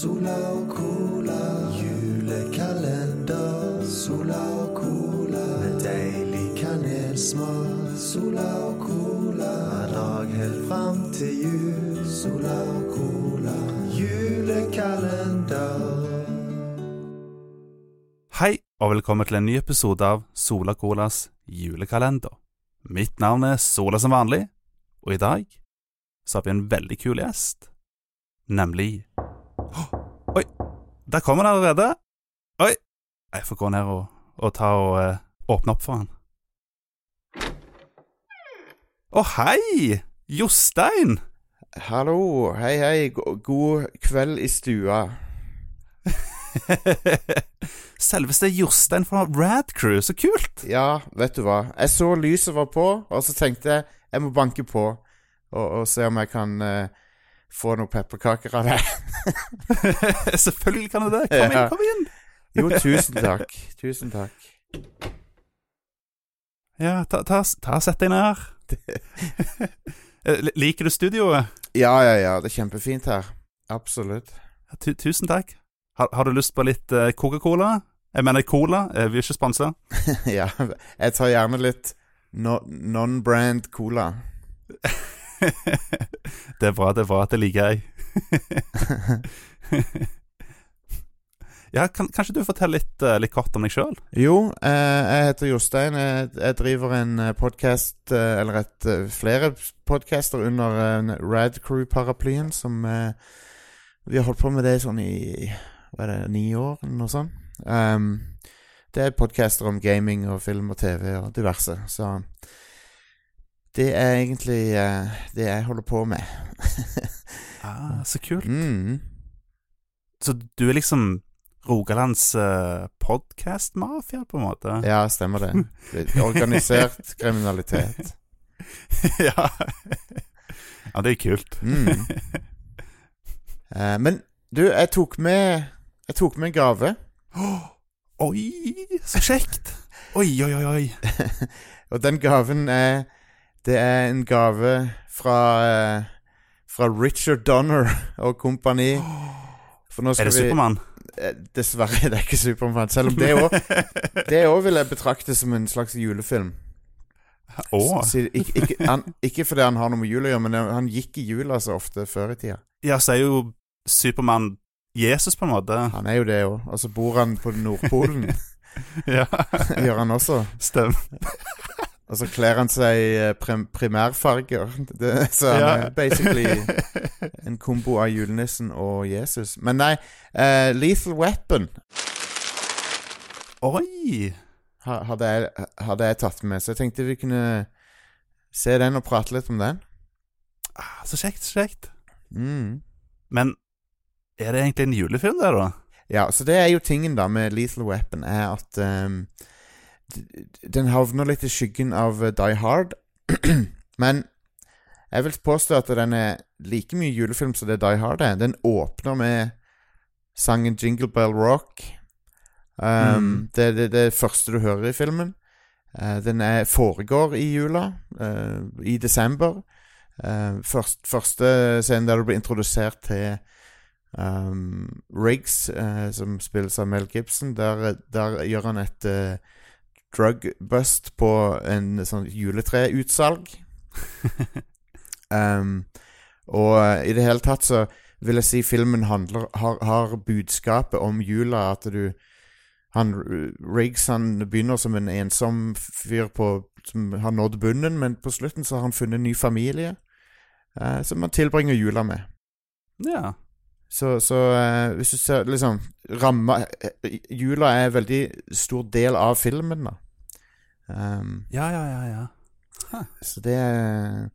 Sola og cola. Julekalender. Sola og cola. Med deilig kanelsmak. Sola og cola. Hver dag helt fram til jul. Sola og cola. Julekalender. Hei, og velkommen til en ny episode av Sola Colas julekalender. Mitt navn er Sola som vanlig, og i dag så har vi en veldig kul gjest. Nemlig Oi, der kommer han allerede. Oi, jeg får gå ned og, og ta og uh, åpne opp for han. Å, hei! Jostein! Hallo, hei hei, god kveld i stua. Selveste Jostein fra Rad Crew, så kult! Ja, vet du hva, jeg så lyset var på, og så tenkte jeg jeg må banke på og, og se om jeg kan eh, få noen pepperkaker av deg. Selvfølgelig kan du det. Kom inn, kom inn. Jo, tusen takk. Tusen takk. Ja, ta, ta, ta sett deg ned her. Eh, Liker du studioet? Ja, ja, ja, det er kjempefint her. Absolutt. Ja, Tu tusen takk. Har, har du lyst på litt uh, Coca-Cola? Jeg mener cola. Eh, Vi er ikke sponsa. ja, jeg tar gjerne litt no, non-brand cola. det er bra, det er bra. Det liker jeg. ja, kan, kanskje du forteller litt, eh, litt kort om deg sjøl? Jo, eh, jeg heter Jostein. Jeg, jeg driver en podkast, eller et, eh, flere podcaster under eh, Rad Crew-paraplyen, som eh, Vi har holdt på med det sånn i Hva er det, ni år, eller noe sånt. Um, det er podcaster om gaming og film og TV og diverse, så Det er egentlig uh, det jeg holder på med. Ah, så kult. mm. Så du er liksom Rogalands uh, podkast-mafia, på en måte? Ja, stemmer det. Er Organisert kriminalitet. ja. ja, det er kult. Mm. uh, men du, jeg tok med Jeg tok med en gave. Oi, så kjekt! Oi, oi, oi. Og den gaven er Det er en gave fra eh, Fra Richard Donner og kompani. Er det Supermann? Eh, Dessverre det er ikke Supermann. Selv om det òg Det vil jeg betrakte som en slags julefilm. Å. Så, ikke, ikke, han, ikke fordi han har noe med jul å gjøre, men han gikk i jula så ofte før i tida. Ja, så er jo Supermann Jesus, på en måte. Han er jo det òg. Og så bor han på Nordpolen. ja, Gjør han også. stemmer. Og så kler han seg i eh, prim primærfarger. Det, så han Ja. er basically en kombo av julenissen og Jesus. Men nei, uh, Lethal Weapon Oi! hadde jeg, hadde jeg tatt med, så jeg tenkte vi kunne se den og prate litt om den. Ah, så kjekt, så kjekt. Mm. Men er det egentlig en julefilm, det, da? Ja, så det er jo tingen da med Lethal Weapon, er at d- den havner litt i skyggen av eh, Die Hard. Men jeg vil påstå at den er like mye julefilm som det Die Hard er. Den åpner med sangen Jingle Bell Rock. Um, Mm. det er det, det første du hører i filmen. Uh, den er, foregår i jula, uh, i desember. Uh, først, første scenen der du blir introdusert til um, Riggs, som spilles av Mel Gibson. Der, der gjør han et eh, drug bust på en sånn juletreutsalg. um, og eh, i det hele tatt så vil jeg si filmen handler, har, har budskapet om jula. At du han, Riggs han begynner som en ensom fyr på, som har nådd bunnen, men på slutten så har han funnet en ny familie eh, som han tilbringer jula med. Ja. Så, så uh, hvis du ser liksom ramma eh, Jula er en veldig stor del av filmen, da. Um, Ja, ja, ja, ja. så det er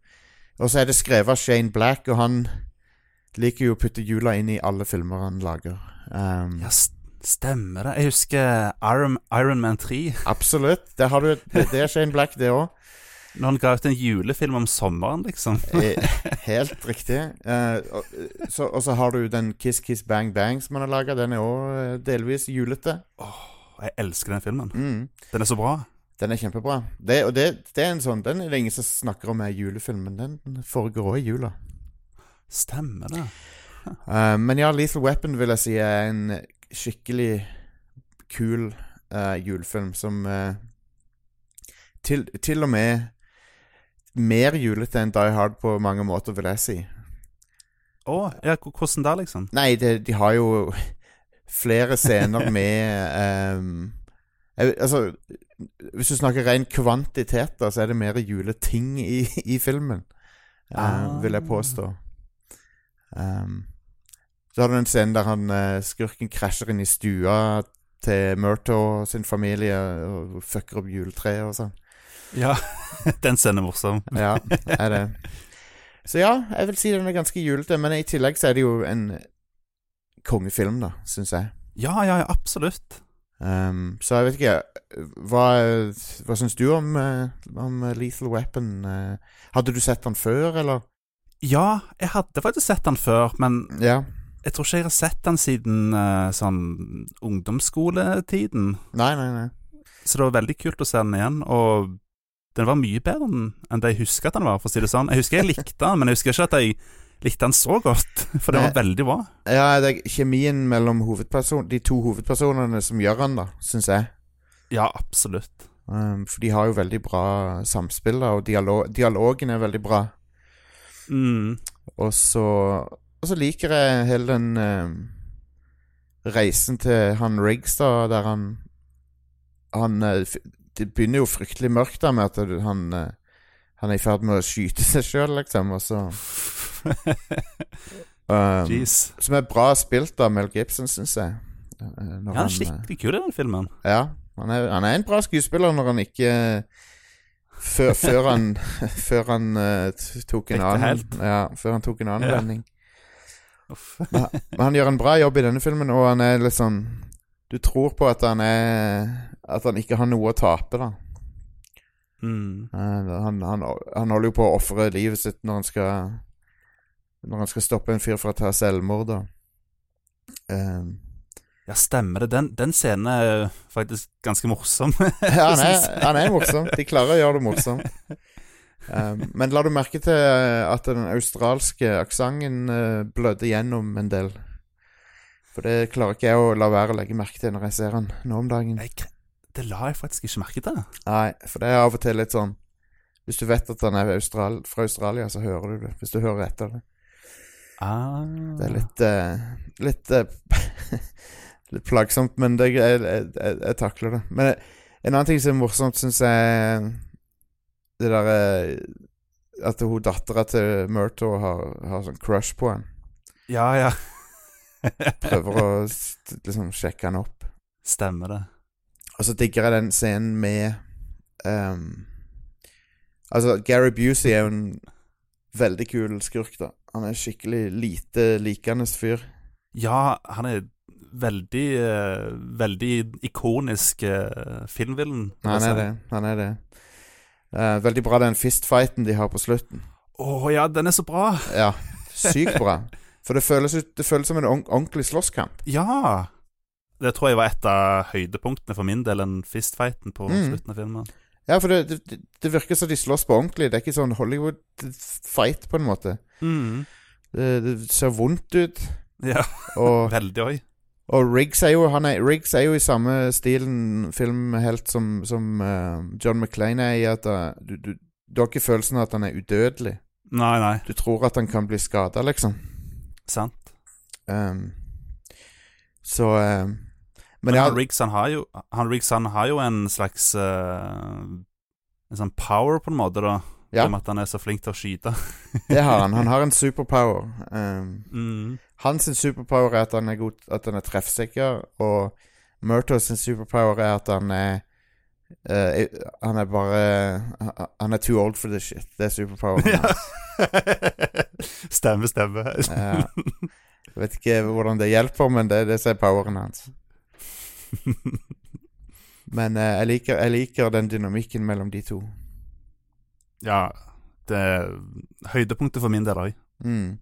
Og så er det skrevet av Shane Black, og han liker jo å putte jula inn i alle filmer han lager. Um, Ja, stemmer det. Jeg husker Iron, Iron Man 3. Absolutt. Det, har du det, det er Shane Black, det òg. Når han ga ut en julefilm om sommeren, liksom. Helt riktig. Eh, og, så, og så har du den Kiss Kiss Bang Bang som han har laga. Den er òg delvis julete. Jeg elsker den filmen. Mm. Den er så bra. Den er kjempebra. Det, og det, det er en sånn Den er det ingen som snakker om er julefilm, men den foregår òg i jula. Stemmer det. Uh, men ja, Lethal Weapon vil jeg si er en skikkelig kul uh, julefilm som uh, til, til og med mer julete enn Die Hard på mange måter, vil jeg si. Å, ja, hvordan da, liksom? Nei, det, de har jo flere scener med um, Altså, hvis du snakker ren kvantitet, da, så er det mer juleting i, i filmen. Ah. Vil jeg påstå. Um, så har du en scene der han eh, skurken krasjer inn i stua til Murto sin familie og fucker opp juletreet og sånn. Ja, den scenen er morsom. Ja, er det. Så ja, jeg vil si den er ganske julete, men i tillegg så er det jo en kongefilm, da, syns jeg. Ja, ja, absolutt. Um, så jeg vet ikke Hva, hva syns du om, eh, om Lethal Weapon? Eh, hadde du sett den før, eller? Ja, jeg hadde faktisk sett den før, men Ja. jeg tror ikke jeg har sett den siden uh, sånn ungdomsskoletiden. Nei, nei, nei. Så det var veldig kult å se den igjen, og den var mye bedre enn det jeg husker at den var, for å si det sånn. Jeg husker jeg likte den, men jeg husker ikke at jeg likte den så godt, for den var veldig bra. Ja, det er kjemien mellom de to hovedpersonene som gjør den, da, syns jeg. Ja, absolutt. Um, for de har jo veldig bra samspill, da, og dialog, dialogen er veldig bra. Mm. Og så Og så liker jeg hele den um, reisen til han Riggs, da, der han Han f- Det begynner jo fryktelig mørkt da med at han eh, Han er i ferd med å skyte seg sjøl, liksom, og så um, Jeez. Som er bra spilt av Mel Gibson, syns jeg. Eh, når Ja, han er skikkelig kul i den filmen. ja, han er, han er en bra skuespiller når han ikke Før, før han Før han uh, tok en annen. Ja, før han tok en annen Ja. vending. Men men han gjør en bra jobb i denne filmen, og han er litt sånn Du tror på at han er At han ikke har noe å tape, da. Mm. Eh, Han, han, han holder jo på å ofre livet sitt når han skal Når han skal stoppe en fyr fra å ta selvmord, da. Um. Ja, stemmer det. Den, den scenen er faktisk ganske morsom. Ja, han er, han er morsom. De klarer å gjøre det morsomt. Um, men la du merke til eh, at den australske aksenten blødde gjennom en del? For det klarer ikke jeg å la være å legge merke til når jeg ser han nå om dagen. Jeg, det la jeg faktisk ikke merke til. Nei, for det er av og til litt sånn Hvis du vet at han er Austral fra Australia, så hører du det. Hvis du hører etter det. Ah. Det er litt uh, Litt uh, Litt plagsomt, men det, jeg, jeg, jeg, jeg takler det. Men en annen ting som er morsomt, syns jeg Det derre At hun dattera til Murto har, har sånn crush på henne. Ja, ja. Prøver å liksom sjekke han opp. Stemmer det. Og så digger jeg den scenen med um, Altså, Gary Busey er jo en veldig kul skurk, da. Han er skikkelig lite likende fyr. Ja, han er veldig uh, Veldig ikonisk uh, filmvillen. vil Han er det. Han er det. Uh, veldig bra den fistfighten de har på slutten. Å ja, den er så bra! Ja, sykt bra. For det føles, ut- det føles som en ordentlig slåsskamp. Ja! Det tror jeg var et av høydepunktene for min del, den fistfighten på Mm. slutten av filmen. Ja, for det, det, det virker som de slåss på ordentlig. Det er ikke sånn Hollywood-fight, på en måte. Mm. Det, det ser vondt ut. Ja, Og, veldig òg. og Riggs er jo Han er, Riggs er jo i samme stilen filmhelt som, som uh, John McClane er i, at uh, du, du, du har ikke følelsen av at han er udødelig. Nei, nei, Du tror at han kan bli skada, liksom. Sant. Um, så um, Men, Men han, Riggs, han, har jo, han Riggs han har jo en slags uh, En sånn power, på en måte, da. Ja. Om at han er så flink til å skyte. det har han. Han har en superpower. Um, Mm. hans superpower er at han er, god, at han er treffsikker, og Murtos superpower er at han er eh, Han er bare han- Han er too old for this shit. Det er superpoweren Ja. hans. stemme, stemme. Ja. Jeg vet ikke hvordan det hjelper, men det er det som er poweren hans. Men uh, jeg, liker, jeg liker den dynamikken mellom de to. ja, det er høydepunktet for min del òg. Mm.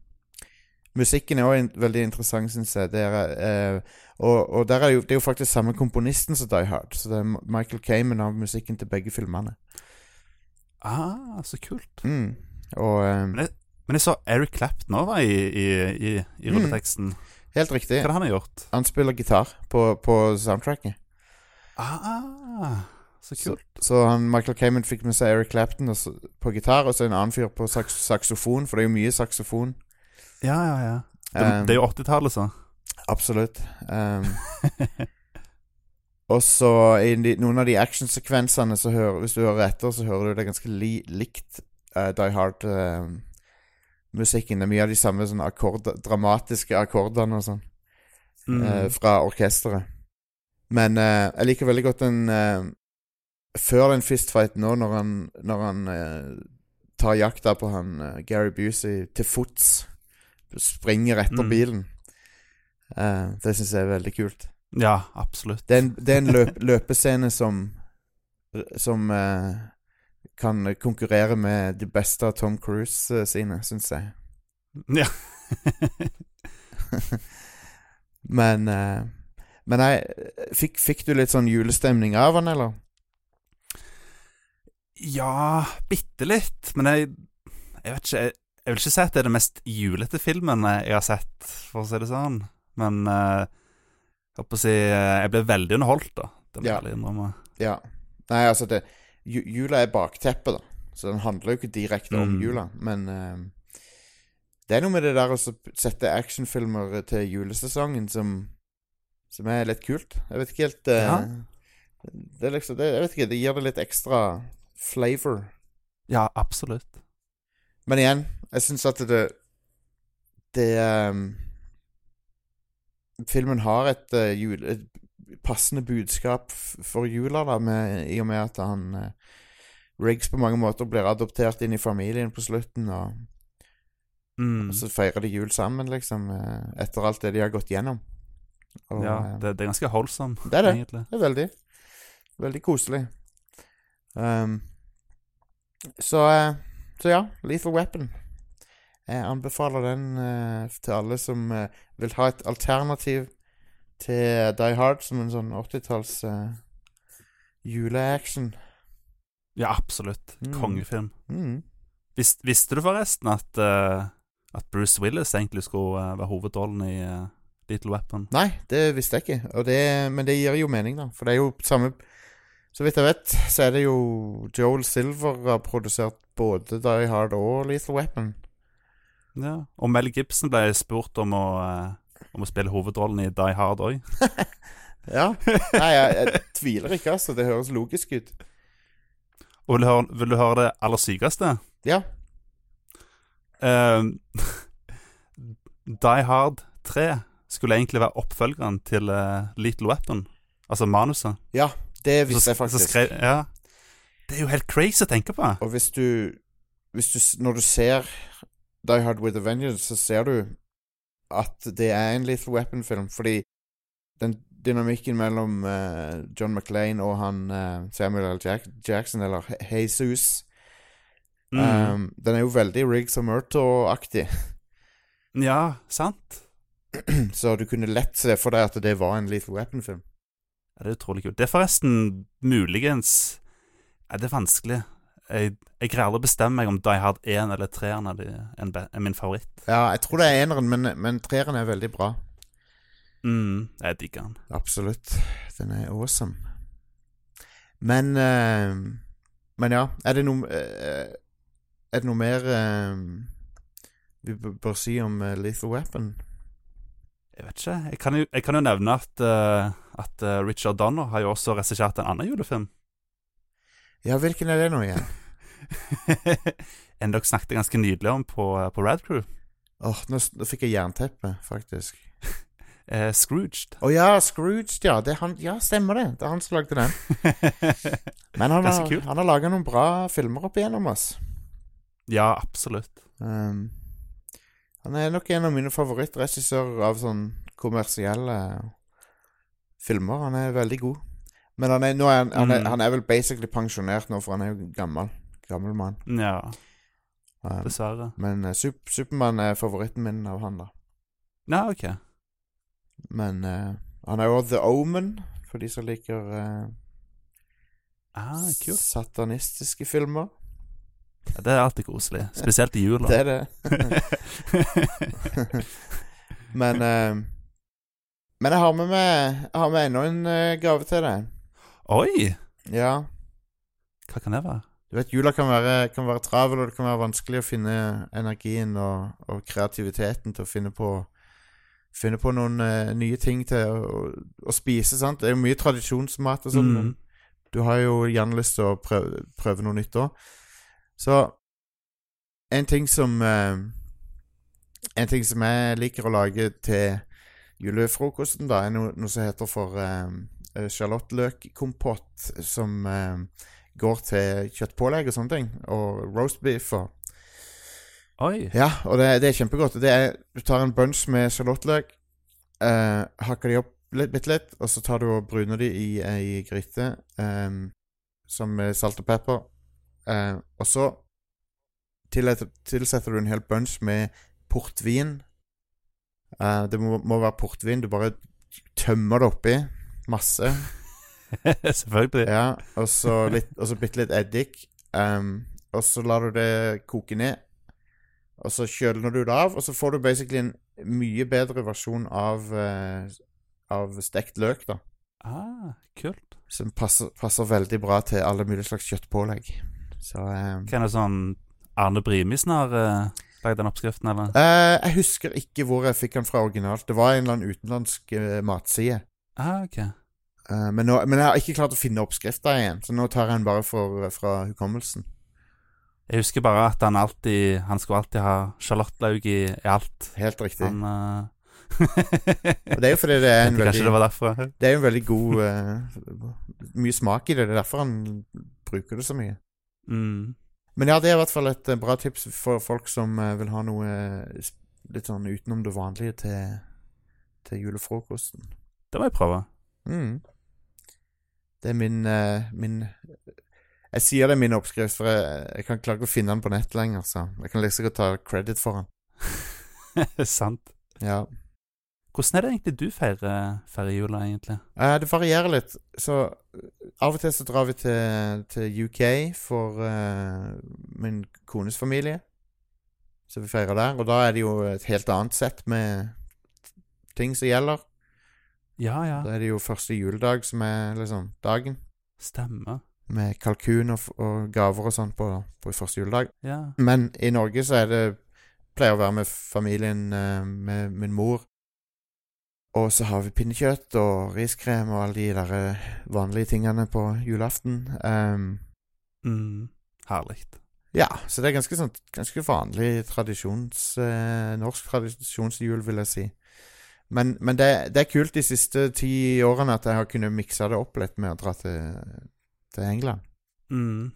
Musikken er òg veldig interessant, syns jeg. Det er, eh, og, og er det, jo, det er jo faktisk samme komponisten som Die Hard. Så det er Michael Kamen av musikken til begge filmene. Ah, så kult. Mm. Og eh, Men Men jeg så Eric Clapton òg var i, i, i, i Mm. rulleteksten. Helt riktig. Hva er det han har gjort? Han spiller gitar på, på soundtracket. Ah, så Så, kult. så han, Michael Kamen fikk med seg Eric Clapton så, på gitar, og så en annen fyr på saks, saksofon, for det er jo mye saksofon. Ja, ja, ja. Det, Um, det er jo 80-tallet, så. Absolutt. Um, og så i de, noen av de actionsekvensene, så hører, hvis du hører etter, så hører du det ganske li, likt uh, Die Hard-musikken. det er mye av de samme sånn akkord, dramatiske akkordene og sånn Mm. uh, fra orkesteret. Men eh, jeg liker veldig godt den Før den fistfighten nå, når han, når han tar jakta på han Gary Busey til fots, springer etter Mm. bilen. Uh, det syns jeg er veldig kult. Ja, absolutt. Det er en, det er en løp, løpescene som Som uh, kan konkurrere med de beste av Tom Cruise eh, sine, syns jeg. Ja. Men uh, Men jeg fikk, fikk du litt sånn julestemning av han, eller? ja, bitte litt. Men jeg, jeg vet ikke jeg, jeg vil ikke si at det er den mest julete filmen jeg har sett, for å si det sånn. Men uh, jeg håper å si eh, Jeg ble veldig underholdt, da. Det må jeg ærlig innrømme. Ja. Nei, altså det Jula er bakteppet, da. Så den handler jo ikke direkte om Mm. jula. Men uh, det er noe med det der å sette actionfilmer til julesesongen som Som er litt kult. Jeg vet ikke helt uh, Ja. Det er liksom det, Jeg vet ikke, det gir det litt ekstra flavor. Ja, absolutt. Men igjen, jeg syns at det Det um, Filmen har et, uh, jul, et passende budskap for jula, da, med, i og med at han uh, Riggs på mange måter blir adoptert inn i familien på slutten, og, Mm. og så feirer de jul sammen, liksom, eh, etter alt det de har gått gjennom. Og, Ja, eh, det, det er ganske holdsom, Det er det. egentlig. det er veldig Veldig koselig. Um, så eh, Så ja, Lethal Weapon. Jeg anbefaler den eh, til alle som eh, vil ha et alternativ til Die Hard som en sånn 80-talls eh, juleaction. Ja, absolutt. Mm. Kongefilm. Mm. Vis, visste du forresten at, uh, at Bruce Willis egentlig skulle uh, være hovedrollen i uh, Little Weapon? Nei, det visste jeg ikke. Det, men det gir jo mening, da. For det er jo samme Så vidt jeg vet, så er det jo Joel Silver har produsert både Die Hard og Little Weapon. Ja. Og Mel Gibson ble spurt om å, eh, om å spille hovedrollen i Die Hard òg. Ja. Nei, jeg, jeg tviler ikke, altså. Det høres logisk ut. Og vil du, høre, vil du høre det aller sykeste? Ja. Eh, Die Hard 3 skulle egentlig være oppfølgeren til uh, Little Weapon. Altså manuset. Ja, det visste jeg faktisk. skrev, ja. Det er jo helt crazy å tenke på. Og hvis du, hvis du Når du ser Die Hard With A Vengeance, så ser du at det er en Lethal Weapon-film. Fordi den dynamikken mellom uh, John McClane og han uh, Samuel L. Jack Jackson, eller Je- Jesus Mm. um, Den er jo veldig Riggs og Murto-aktig. ja, sant? så du kunne lett se for deg at det var en Lethal Weapon-film. Ja, det er utrolig kult. Det er forresten muligens ja, Det er vanskelig. Jeg, jeg greier aldri å bestemme meg om Die Hard 1 eller 3 er, en er min favoritt. Ja, jeg tror det er eneren, men, men treeren er veldig bra. Mm, jeg digger den. Absolutt. Den er awesome. Men uh, Men ja, er det noe uh, Er det noe mer uh, vi bør si om Lethal Weapon? Jeg vet ikke. Jeg kan jo, jeg kan jo nevne at, at Richard Donner har jo også regissert en annen julefilm. Ja, hvilken er det nå igjen? en dere snakket ganske nydelig om på, på Radcrew. Crew. Åh, nå, nå fikk jeg jernteppe, faktisk. Eh, Scrooged. Å ja, Scrooged, ja. Det er han, ja, stemmer det. Det er han som lagde den. Men han har, han har laga noen bra filmer opp igjennom, ass. ja, absolutt. Um, han er nok en av mine favorittregissører av sånn kommersielle filmer. Han er veldig god. Men han er, er, han, han, er, Mm. han er vel basically pensjonert nå, for han er jo gammel. Gammel mann. Ja, Um, dessverre. men uh, Sup Supermann er favoritten min av han, da. Ja, ok. Men uh, han er jo The Omen, for de som liker uh, Ah, kult. satanistiske filmer. Ja, Det er alltid koselig. Spesielt i jula. Det er det. men Men jeg har med meg Jeg har med enda en gave til deg. Oi! Ja. Hva kan det være? Du vet, jula kan være, kan være travel, og det kan være vanskelig å finne energien og, og kreativiteten til å finne på Finne på noen uh, nye ting til å, å, spise, sant. Det er jo mye tradisjonsmat og sånn. men Mm. Du har jo gjerne lyst til å prøve, prøve noe nytt òg. Så en ting som uh, En ting som jeg liker å lage til julefrokosten, da, er noe, noe som heter for uh, sjalottløkkompott, som eh, går til kjøttpålegg og sånne ting. Og roast beef og Oi. Ja, og det, det er kjempegodt. Det er, du tar en bunch med sjalottløk, eh, hakker de opp litt, bitte litt, og så tar du og bruner de i ei gryte eh, som med salt og pepper. Eh, og så tilsetter, tilsetter du en hel bunch med portvin. Eh, det må, må være portvin. Du bare tømmer det oppi. Masse. Selvfølgelig. Ja, og så, bitte litt eddik. Um, og så lar du det koke ned. Og så kjøler du det av, og så får du basically en mye bedre versjon av, uh, av stekt løk, da. Ah, kult. Som passer, passer veldig bra til alle mulige slags kjøttpålegg. Så um, er det sånn Arne Brimissen har uh, lagd den oppskriften, eller? Uh, Jeg husker ikke hvor jeg fikk den fra originalt. Det var en eller annen utenlandsk uh, matside. Ah, ok. Eh, men, nå, men jeg har ikke klart å finne oppskrifta igjen, så nå tar jeg den bare for, fra hukommelsen. Jeg husker bare at han alltid Han skulle alltid ha sjalottløk i, i alt. Helt riktig. Han uh, Og det er jo fordi det er en veldig det. Det er jo en veldig god uh, Mye smak i det. Det er derfor han bruker det så mye. Mm. Men ja, det er i hvert fall et bra tips for folk som vil ha noe litt sånn utenom det vanlige til, til julefrokosten. Det må jeg prøve. Mm. Det er min, eh, min Jeg sier det er min oppskrift, for jeg, jeg kan klare ikke å finne den på nett lenger, så jeg kan liksom ikke ta credit for den. Sant. Ja. Hvordan er det egentlig du feirer, feirer jula, egentlig? Eh, det varierer litt. Så eh, av og til så drar vi til, til UK for uh, min kones familie. Så vi feirer der. Og da er det jo et helt annet sett med ting som gjelder. Ja, ja. Da er det jo første juledag som er liksom dagen. Stemmer. Med kalkun og, og gaver og sånn på, på første juledag. Ja. Men i Norge så er det Pleier å være med familien, eh, med min mor. Og så har vi pinnekjøtt og riskrem og alle de der eh, vanlige tingene på julaften. Um, Mm. Herlig. ja, så det er ganske sånn Ganske vanlig tradisjons... eh, norsk tradisjonsjul, vil jeg si. Men, men det, det er kult de siste ti årene at jeg har kunnet mikse det opp litt med å dra til, til England. Mm.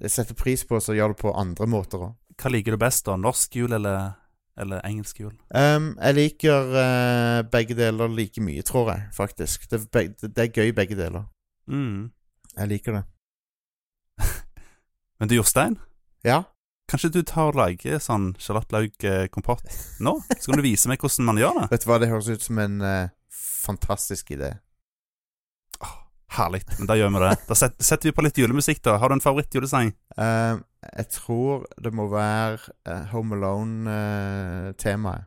Jeg setter pris på å gjøre det på andre måter òg. Hva liker du best, da? Norsk jul eller, eller engelsk jul? Um, jeg liker uh, begge deler like mye, tror jeg, faktisk. Det, det er gøy, begge deler. Mm. Jeg liker det. Men du, Jostein? Ja. Kanskje du tar og lager sånn sjalottløkkompott nå? Så kan du vise meg hvordan man gjør det? Vet du hva, det høres ut som en uh, fantastisk idé. Herlig. Men da gjør vi det. Da set, setter vi på litt julemusikk, da. Har du en favorittjulesang? Uh, jeg tror det må være uh, Home Alone-temaet.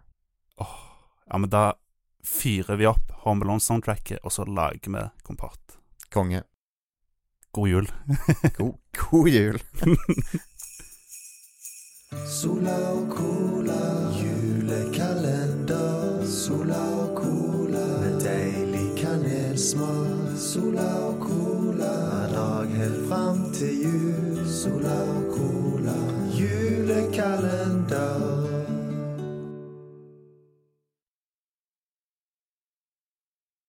Ja, men da fyrer vi opp Home Alone-soundtracket, og så lager vi kompott. Konge. God jul. God, god jul. Sola og cola, julekalender. Sola og cola, med deilig kanelsmak. Sola og cola, hver dag helt fram til jul. Sola og cola, julekalender.